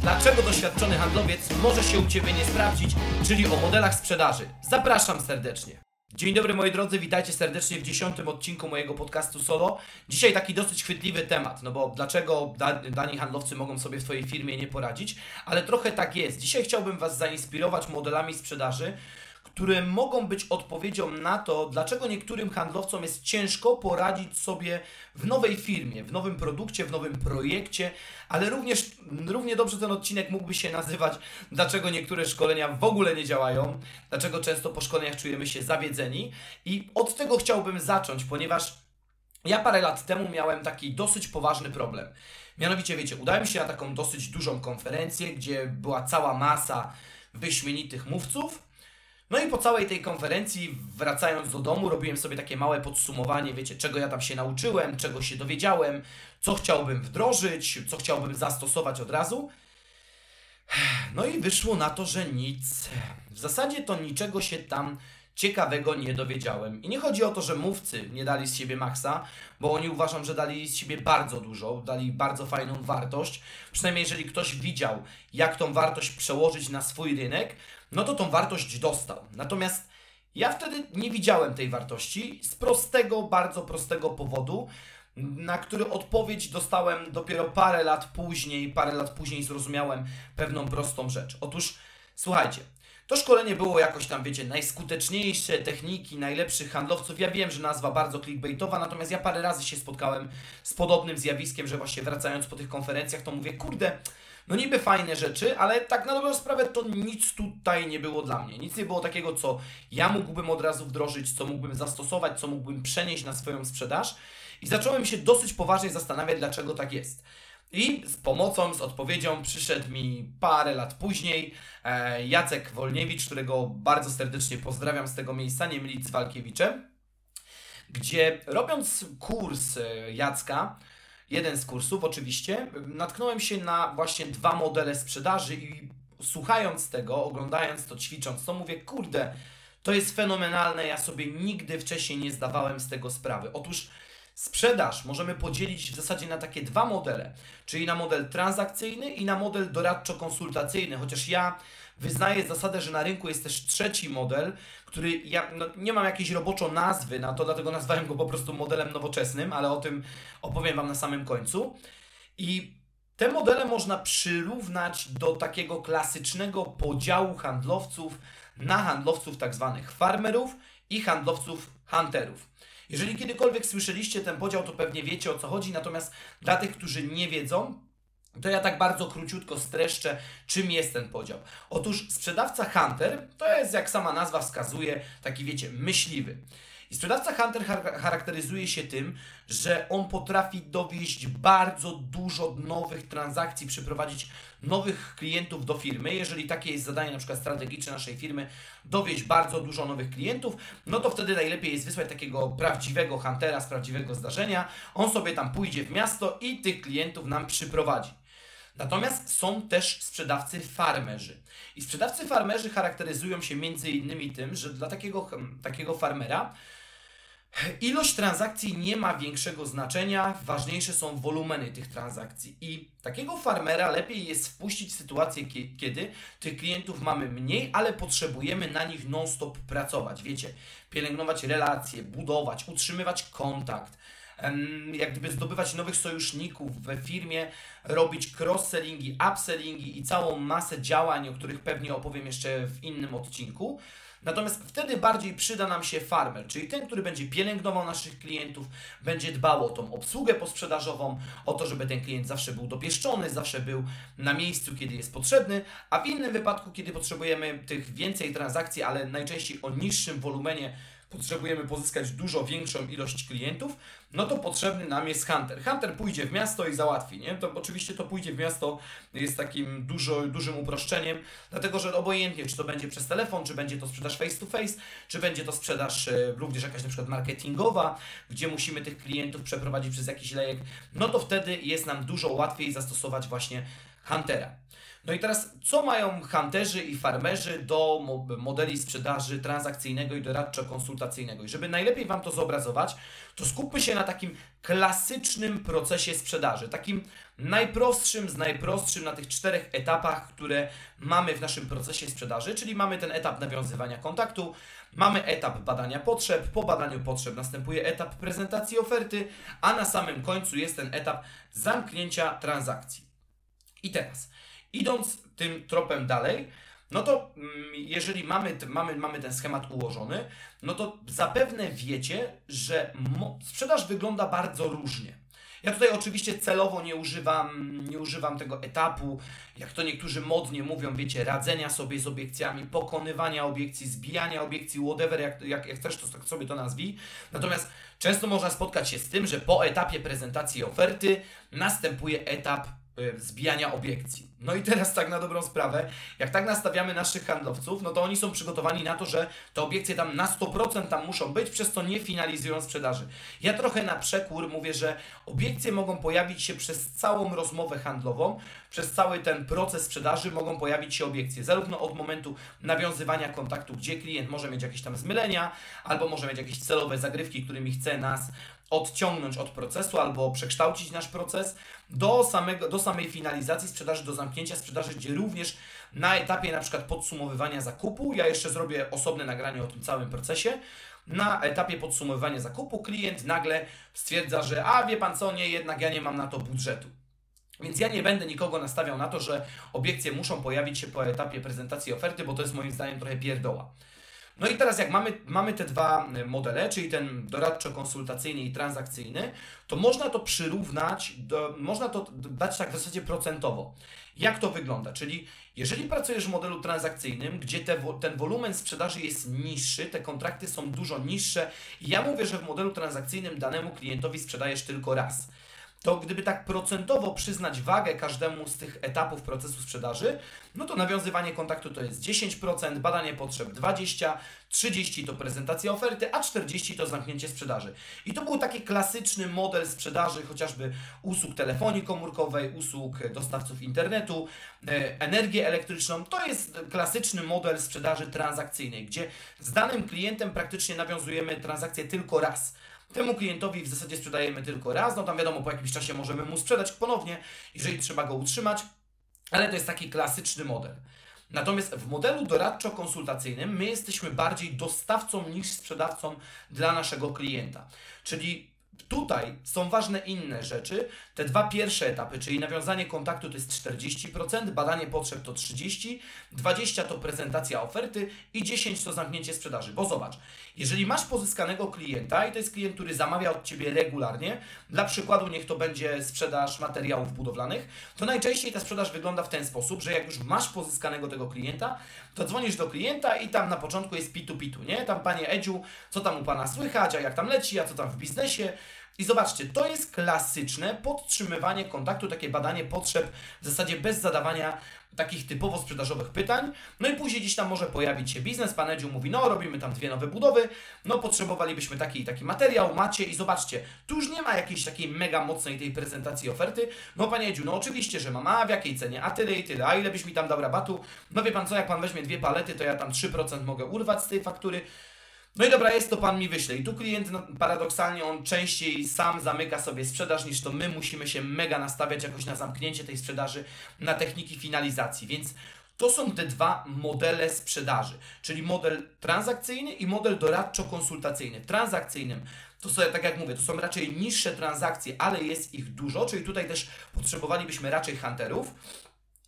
Dlaczego doświadczony handlowiec może się u Ciebie nie sprawdzić, czyli o modelach sprzedaży. Zapraszam serdecznie. Dzień dobry moi drodzy, witajcie serdecznie w dziesiątym odcinku mojego podcastu solo. Dzisiaj taki dosyć chwytliwy temat, no bo dlaczego da, dani handlowcy mogą sobie w swojej firmie nie poradzić, ale trochę tak jest. Dzisiaj chciałbym Was zainspirować modelami sprzedaży, które mogą być odpowiedzią na to, dlaczego niektórym handlowcom jest ciężko poradzić sobie w nowej firmie, w nowym produkcie, w nowym projekcie, ale również równie dobrze ten odcinek mógłby się nazywać dlaczego niektóre szkolenia w ogóle nie działają, dlaczego często po szkoleniach czujemy się zawiedzeni i od tego chciałbym zacząć, ponieważ ja parę lat temu miałem taki dosyć poważny problem. Mianowicie, wiecie, udałem się na taką dosyć dużą konferencję, gdzie była cała masa wyśmienitych mówców, no i po całej tej konferencji, wracając do domu, robiłem sobie takie małe podsumowanie, wiecie, czego ja tam się nauczyłem, czego się dowiedziałem, co chciałbym wdrożyć, co chciałbym zastosować od razu. No i wyszło na to, że nic. W zasadzie to niczego się tam ciekawego nie dowiedziałem. I nie chodzi o to, że mówcy nie dali z siebie maksa, bo oni uważam, że dali z siebie bardzo dużo, dali bardzo fajną wartość. Przynajmniej jeżeli ktoś widział, jak tą wartość przełożyć na swój rynek, no to tą wartość dostał. Natomiast ja wtedy nie widziałem tej wartości z prostego, bardzo prostego powodu, na który odpowiedź dostałem dopiero parę lat później. Parę lat później zrozumiałem pewną prostą rzecz. Otóż, słuchajcie, to szkolenie było jakoś tam, wiecie, najskuteczniejsze techniki, najlepszych handlowców. Ja wiem, że nazwa bardzo clickbaitowa, natomiast ja parę razy się spotkałem z podobnym zjawiskiem, że właśnie wracając po tych konferencjach, to mówię, kurde, no niby fajne rzeczy, ale tak na dobrą sprawę to nic tutaj nie było dla mnie. Nic nie było takiego, co ja mógłbym od razu wdrożyć, co mógłbym zastosować, co mógłbym przenieść na swoją sprzedaż. I zacząłem się dosyć poważnie zastanawiać, dlaczego tak jest. I z pomocą, z odpowiedzią przyszedł mi parę lat później e, Jacek Wolniewicz, którego bardzo serdecznie pozdrawiam z tego miejsca, nie mylić z Walkiewiczem, gdzie robiąc kurs e, Jacka, jeden z kursów oczywiście, natknąłem się na właśnie dwa modele sprzedaży i słuchając tego, oglądając to, ćwicząc to, mówię, kurde, to jest fenomenalne, ja sobie nigdy wcześniej nie zdawałem z tego sprawy. Otóż Sprzedaż możemy podzielić w zasadzie na takie dwa modele, czyli na model transakcyjny i na model doradczo-konsultacyjny, chociaż ja wyznaję zasadę, że na rynku jest też trzeci model, który ja no, nie mam jakiejś roboczo nazwy na to, dlatego nazwałem go po prostu modelem nowoczesnym, ale o tym opowiem Wam na samym końcu. I te modele można przyrównać do takiego klasycznego podziału handlowców na handlowców tak zwanych farmerów i handlowców hunterów. Jeżeli kiedykolwiek słyszeliście ten podział, to pewnie wiecie o co chodzi, natomiast dla tych, którzy nie wiedzą, to ja tak bardzo króciutko streszczę, czym jest ten podział. Otóż sprzedawca Hunter to jest, jak sama nazwa wskazuje, taki wiecie, myśliwy. I sprzedawca Hunter charakteryzuje się tym, że on potrafi dowieść bardzo dużo nowych transakcji, przyprowadzić nowych klientów do firmy. Jeżeli takie jest zadanie na przykład strategiczne naszej firmy, dowieść bardzo dużo nowych klientów, no to wtedy najlepiej jest wysłać takiego prawdziwego Huntera z prawdziwego zdarzenia. On sobie tam pójdzie w miasto i tych klientów nam przyprowadzi. Natomiast są też sprzedawcy farmerzy. I sprzedawcy farmerzy charakteryzują się między innymi tym, że dla takiego, takiego farmera Ilość transakcji nie ma większego znaczenia, ważniejsze są wolumeny tych transakcji. I takiego farmera lepiej jest wpuścić w sytuację, kiedy tych klientów mamy mniej, ale potrzebujemy na nich non-stop pracować. Wiecie, pielęgnować relacje, budować, utrzymywać kontakt, jak gdyby zdobywać nowych sojuszników we firmie, robić cross-sellingi, upsellingi i całą masę działań, o których pewnie opowiem jeszcze w innym odcinku. Natomiast wtedy bardziej przyda nam się farmer, czyli ten, który będzie pielęgnował naszych klientów, będzie dbał o tą obsługę posprzedażową, o to, żeby ten klient zawsze był dopieszczony, zawsze był na miejscu, kiedy jest potrzebny, a w innym wypadku, kiedy potrzebujemy tych więcej transakcji, ale najczęściej o niższym wolumenie, potrzebujemy pozyskać dużo większą ilość klientów, no to potrzebny nam jest hunter. Hunter pójdzie w miasto i załatwi, nie? To oczywiście to pójdzie w miasto jest takim dużo, dużym uproszczeniem, dlatego że obojętnie, czy to będzie przez telefon, czy będzie to sprzedaż face to face, czy będzie to sprzedaż e, również jakaś na przykład marketingowa, gdzie musimy tych klientów przeprowadzić przez jakiś lejek, no to wtedy jest nam dużo łatwiej zastosować właśnie huntera. No i teraz, co mają hunterzy i farmerzy do modeli sprzedaży transakcyjnego i doradczo-konsultacyjnego? I żeby najlepiej Wam to zobrazować, to skupmy się na takim klasycznym procesie sprzedaży, takim najprostszym z najprostszym na tych czterech etapach, które mamy w naszym procesie sprzedaży, czyli mamy ten etap nawiązywania kontaktu, mamy etap badania potrzeb, po badaniu potrzeb następuje etap prezentacji oferty, a na samym końcu jest ten etap zamknięcia transakcji. I teraz, idąc tym tropem dalej, no to mm, jeżeli mamy, mamy, mamy ten schemat ułożony, no to zapewne wiecie, że sprzedaż wygląda bardzo różnie. Ja tutaj oczywiście celowo nie używam, nie używam tego etapu, jak to niektórzy modnie mówią, wiecie, radzenia sobie z obiekcjami, pokonywania obiekcji, zbijania obiekcji, whatever, jak, jak, jak chcesz, to tak sobie to nazwij. Natomiast często można spotkać się z tym, że po etapie prezentacji oferty następuje etap Y, zbijania obiekcji. No i teraz tak na dobrą sprawę, jak tak nastawiamy naszych handlowców, no to oni są przygotowani na to, że te obiekcje tam na 100% tam muszą być, przez to nie finalizują sprzedaży. Ja trochę na przekór mówię, że obiekcje mogą pojawić się przez całą rozmowę handlową, przez cały ten proces sprzedaży mogą pojawić się obiekcje, zarówno od momentu nawiązywania kontaktu, gdzie klient może mieć jakieś tam zmylenia, albo może mieć jakieś celowe zagrywki, którymi chce nas odciągnąć od procesu albo przekształcić nasz proces do, samego, do samej finalizacji sprzedaży, do zamknięcia sprzedaży, gdzie również na etapie na przykład podsumowywania zakupu, ja jeszcze zrobię osobne nagranie o tym całym procesie, na etapie podsumowywania zakupu klient nagle stwierdza, że a wie pan co, nie, jednak ja nie mam na to budżetu. Więc ja nie będę nikogo nastawiał na to, że obiekcje muszą pojawić się po etapie prezentacji oferty, bo to jest moim zdaniem trochę pierdoła. No i teraz jak mamy, mamy te dwa modele, czyli ten doradczo-konsultacyjny i transakcyjny, to można to przyrównać, do, można to dać tak w zasadzie procentowo. Jak to wygląda? Czyli jeżeli pracujesz w modelu transakcyjnym, gdzie te, ten wolumen sprzedaży jest niższy, te kontrakty są dużo niższe, ja mówię, że w modelu transakcyjnym danemu klientowi sprzedajesz tylko raz to gdyby tak procentowo przyznać wagę każdemu z tych etapów procesu sprzedaży, no to nawiązywanie kontaktu to jest 10%, badanie potrzeb 20%, 30% to prezentacja oferty, a 40% to zamknięcie sprzedaży. I to był taki klasyczny model sprzedaży chociażby usług telefonii komórkowej, usług dostawców internetu, e, energię elektryczną. To jest klasyczny model sprzedaży transakcyjnej, gdzie z danym klientem praktycznie nawiązujemy transakcję tylko raz. Temu klientowi w zasadzie sprzedajemy tylko raz, no tam wiadomo, po jakimś czasie możemy mu sprzedać ponownie, jeżeli trzeba go utrzymać, ale to jest taki klasyczny model. Natomiast w modelu doradczo-konsultacyjnym my jesteśmy bardziej dostawcą niż sprzedawcą dla naszego klienta. Czyli Tutaj są ważne inne rzeczy. Te dwa pierwsze etapy, czyli nawiązanie kontaktu to jest 40%, badanie potrzeb to 30%, 20% to prezentacja oferty i 10% to zamknięcie sprzedaży. Bo zobacz, jeżeli masz pozyskanego klienta i to jest klient, który zamawia od Ciebie regularnie, dla przykładu niech to będzie sprzedaż materiałów budowlanych, to najczęściej ta sprzedaż wygląda w ten sposób, że jak już masz pozyskanego tego klienta, to dzwonisz do klienta i tam na początku jest pitu pitu, nie? Tam Panie Edziu, co tam u Pana słychać, a jak tam leci, a co tam w biznesie, i zobaczcie, to jest klasyczne podtrzymywanie kontaktu, takie badanie potrzeb w zasadzie bez zadawania takich typowo sprzedażowych pytań. No i później gdzieś tam może pojawić się biznes. Pan Edziu mówi, no robimy tam dwie nowe budowy, no potrzebowalibyśmy taki i taki materiał, macie i zobaczcie, tu już nie ma jakiejś takiej mega mocnej tej prezentacji oferty. No Panie Edziu, no oczywiście, że mam, a w jakiej cenie, a tyle i tyle, a ile byś mi tam dał rabatu? No wie Pan co, jak Pan weźmie dwie palety, to ja tam 3% mogę urwać z tej faktury. No i dobra, jest to pan mi wyśle. I tu klient no, paradoksalnie on częściej sam zamyka sobie sprzedaż niż to my musimy się mega nastawiać jakoś na zamknięcie tej sprzedaży, na techniki finalizacji. Więc to są te dwa modele sprzedaży, czyli model transakcyjny i model doradczo-konsultacyjny. W transakcyjnym to są, tak jak mówię, to są raczej niższe transakcje, ale jest ich dużo, czyli tutaj też potrzebowalibyśmy raczej hunterów.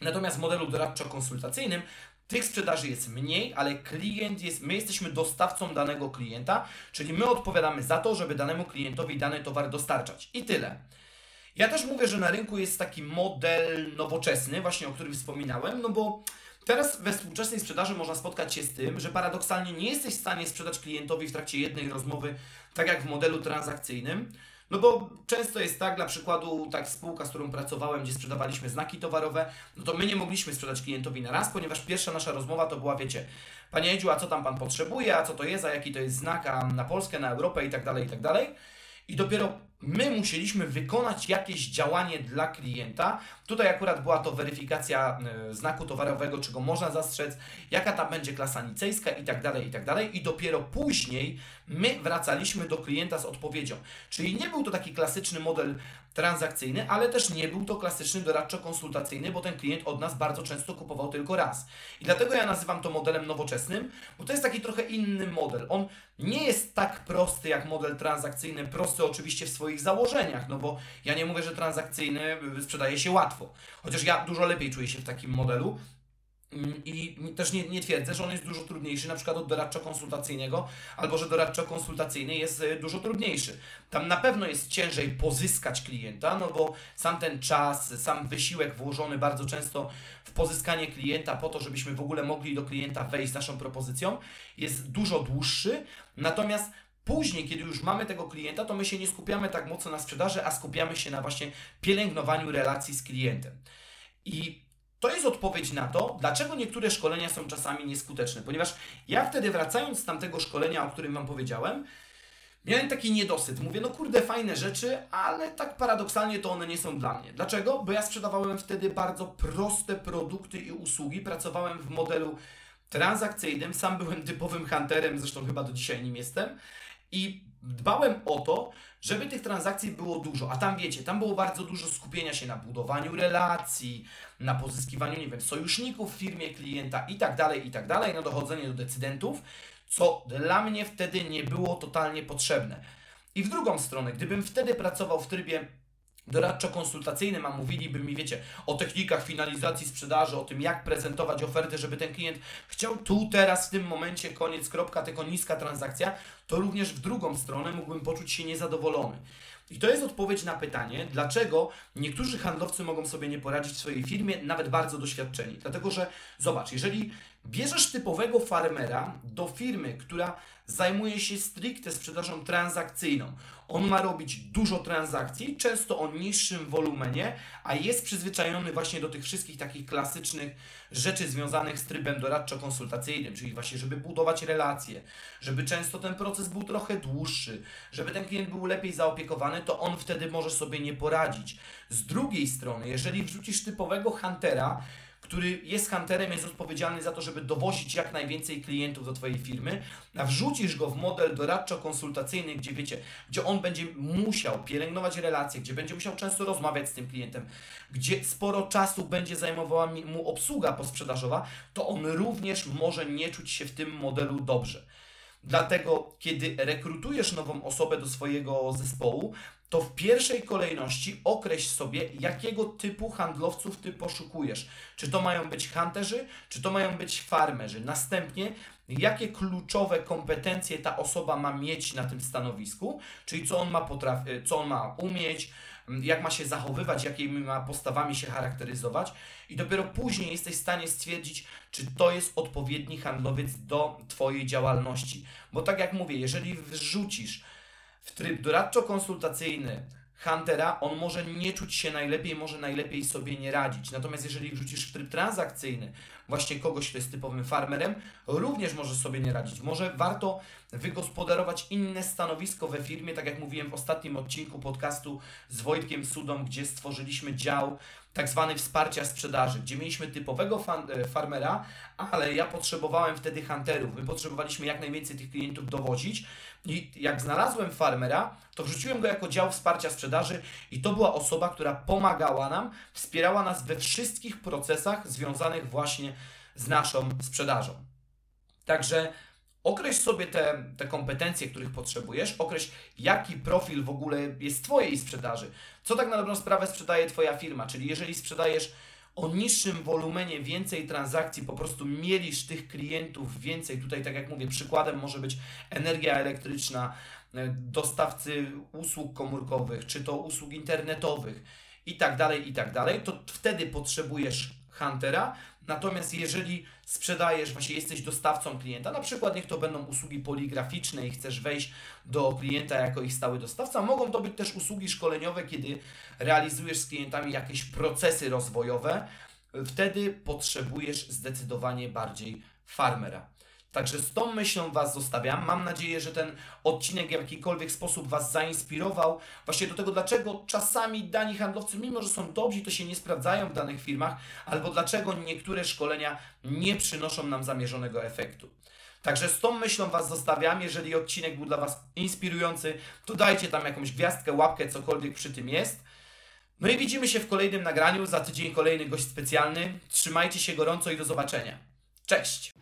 Natomiast w modelu doradczo-konsultacyjnym tych sprzedaży jest mniej, ale klient jest, my jesteśmy dostawcą danego klienta, czyli my odpowiadamy za to, żeby danemu klientowi dany towar dostarczać. I tyle. Ja też mówię, że na rynku jest taki model nowoczesny, właśnie o którym wspominałem, no bo Teraz we współczesnej sprzedaży można spotkać się z tym, że paradoksalnie nie jesteś w stanie sprzedać klientowi w trakcie jednej rozmowy, tak jak w modelu transakcyjnym. No bo często jest tak, dla przykładu, tak spółka, z którą pracowałem, gdzie sprzedawaliśmy znaki towarowe, no to my nie mogliśmy sprzedać klientowi na raz, ponieważ pierwsza nasza rozmowa to była, wiecie, Panie Edziu, a co tam Pan potrzebuje, a co to jest, a jaki to jest znak, a na Polskę, na Europę i tak dalej, i tak dalej. I dopiero my musieliśmy wykonać jakieś działanie dla klienta. Tutaj akurat była to weryfikacja e, znaku towarowego, czy go można zastrzec, jaka tam będzie klasa nicejska i tak dalej, i tak dalej. I dopiero później my wracaliśmy do klienta z odpowiedzią. Czyli nie był to taki klasyczny model transakcyjny, ale też nie był to klasyczny doradczo-konsultacyjny, bo ten klient od nas bardzo często kupował tylko raz. I dlatego ja nazywam to modelem nowoczesnym, bo to jest taki trochę inny model. On nie jest tak prosty jak model transakcyjny, prosty oczywiście w swoich założeniach, no bo ja nie mówię, że transakcyjny sprzedaje się łatwo. Chociaż ja dużo lepiej czuję się w takim modelu, Mm, I też nie, nie twierdzę, że on jest dużo trudniejszy, na przykład od doradczo-konsultacyjnego, albo że doradczo-konsultacyjny jest e, dużo trudniejszy. Tam na pewno jest ciężej pozyskać klienta, no bo sam ten czas, sam wysiłek włożony bardzo często w pozyskanie klienta po to, żebyśmy w ogóle mogli do klienta wejść z naszą propozycją, jest dużo dłuższy. Natomiast Później, kiedy już mamy tego klienta, to my się nie skupiamy tak mocno na sprzedaży, a skupiamy się na właśnie pielęgnowaniu relacji z klientem. I to jest odpowiedź na to, dlaczego niektóre szkolenia są czasami nieskuteczne. Ponieważ ja wtedy wracając z tamtego szkolenia, o którym Wam powiedziałem, miałem taki niedosyt. Mówię, no kurde, fajne rzeczy, ale tak paradoksalnie to one nie są dla mnie. Dlaczego? Bo ja sprzedawałem wtedy bardzo proste produkty i usługi. Pracowałem w modelu transakcyjnym, sam byłem typowym hunterem, zresztą chyba do dzisiaj nim jestem. I dbałem o to, żeby tych transakcji było dużo. A tam wiecie, tam było bardzo dużo skupienia się na budowaniu relacji, na pozyskiwaniu, nie wiem, sojuszników w firmie klienta i tak dalej, i tak dalej, na dochodzenie do decydentów, co dla mnie wtedy nie było totalnie potrzebne. I w drugą stronę, gdybym wtedy pracował w trybie doradczo-konsultacyjnym, a mówiliby mi, wiecie, o technikach finalizacji sprzedaży, o tym, jak prezentować oferty, żeby ten klient chciał tu, teraz, w tym momencie, koniec, kropka, tylko niska transakcja, to również w drugą stronę mógłbym poczuć się niezadowolony. I to jest odpowiedź na pytanie, dlaczego niektórzy handlowcy mogą sobie nie poradzić w swojej firmie, nawet bardzo doświadczeni. Dlatego, że zobacz, jeżeli bierzesz typowego farmera do firmy, która zajmuje się stricte sprzedażą transakcyjną, on ma robić dużo transakcji, często o niższym wolumenie, a jest przyzwyczajony właśnie do tych wszystkich takich klasycznych rzeczy związanych z trybem doradczo-konsultacyjnym, czyli właśnie, żeby budować relacje, żeby często ten proces był trochę dłuższy, żeby ten klient był lepiej zaopiekowany, to on wtedy może sobie nie poradzić. Z drugiej strony, jeżeli wrzucisz typowego huntera, który jest hunterem, jest odpowiedzialny za to, żeby dowozić jak najwięcej klientów do Twojej firmy, a wrzucisz go w model doradczo-konsultacyjny, gdzie wiecie, gdzie on będzie musiał pielęgnować relacje, gdzie będzie musiał często rozmawiać z tym klientem, gdzie sporo czasu będzie zajmowała mu obsługa posprzedażowa, to on również może nie czuć się w tym modelu dobrze. Dlatego, kiedy rekrutujesz nową osobę do swojego zespołu, to w pierwszej kolejności określ sobie, jakiego typu handlowców ty poszukujesz. Czy to mają być hunterzy, czy to mają być farmerzy. Następnie, jakie kluczowe kompetencje ta osoba ma mieć na tym stanowisku, czyli co on ma, potrafi, co on ma umieć, jak ma się zachowywać, jakimi ma postawami się charakteryzować, i dopiero później jesteś w stanie stwierdzić, czy to jest odpowiedni handlowiec do Twojej działalności. Bo tak jak mówię, jeżeli wrzucisz w tryb doradczo-konsultacyjny Huntera, on może nie czuć się najlepiej, może najlepiej sobie nie radzić. Natomiast jeżeli wrzucisz w tryb transakcyjny właśnie kogoś, kto jest typowym farmerem, również może sobie nie radzić. Może warto wygospodarować inne stanowisko we firmie, tak jak mówiłem w ostatnim odcinku podcastu z Wojtkiem Sudą, gdzie stworzyliśmy dział tak wsparcia sprzedaży, gdzie mieliśmy typowego fan, e, farmera, ale ja potrzebowałem wtedy hunterów. My potrzebowaliśmy jak najwięcej tych klientów dowozić i jak znalazłem farmera, to wrzuciłem go jako dział wsparcia sprzedaży i to była osoba, która pomagała nam, wspierała nas we wszystkich procesach związanych właśnie z naszą sprzedażą. Także Określ sobie te, te kompetencje, których potrzebujesz, określ jaki profil w ogóle jest Twojej sprzedaży. Co tak na dobrą sprawę sprzedaje Twoja firma, czyli jeżeli sprzedajesz o niższym wolumenie więcej transakcji, po prostu mielisz tych klientów więcej. Tutaj, tak jak mówię, przykładem może być energia elektryczna, e, dostawcy usług komórkowych, czy to usług internetowych i tak dalej, i tak dalej, to wtedy potrzebujesz huntera. Natomiast jeżeli sprzedajesz, właśnie jesteś dostawcą klienta, na przykład niech to będą usługi poligraficzne i chcesz wejść do klienta jako ich stały dostawca, mogą to być też usługi szkoleniowe, kiedy realizujesz z klientami jakieś procesy rozwojowe, wtedy potrzebujesz zdecydowanie bardziej farmera. Także z tą myślą Was zostawiam. Mam nadzieję, że ten odcinek w jakikolwiek sposób Was zainspirował właśnie do tego, dlaczego czasami dani handlowcy, mimo że są dobrzy, to się nie sprawdzają w danych firmach, albo dlaczego niektóre szkolenia nie przynoszą nam zamierzonego efektu. Także z tą myślą Was zostawiam. Jeżeli odcinek był dla Was inspirujący, to dajcie tam jakąś gwiazdkę, łapkę, cokolwiek przy tym jest. No i widzimy się w kolejnym nagraniu. Za tydzień kolejny gość specjalny. Trzymajcie się gorąco i do zobaczenia. Cześć!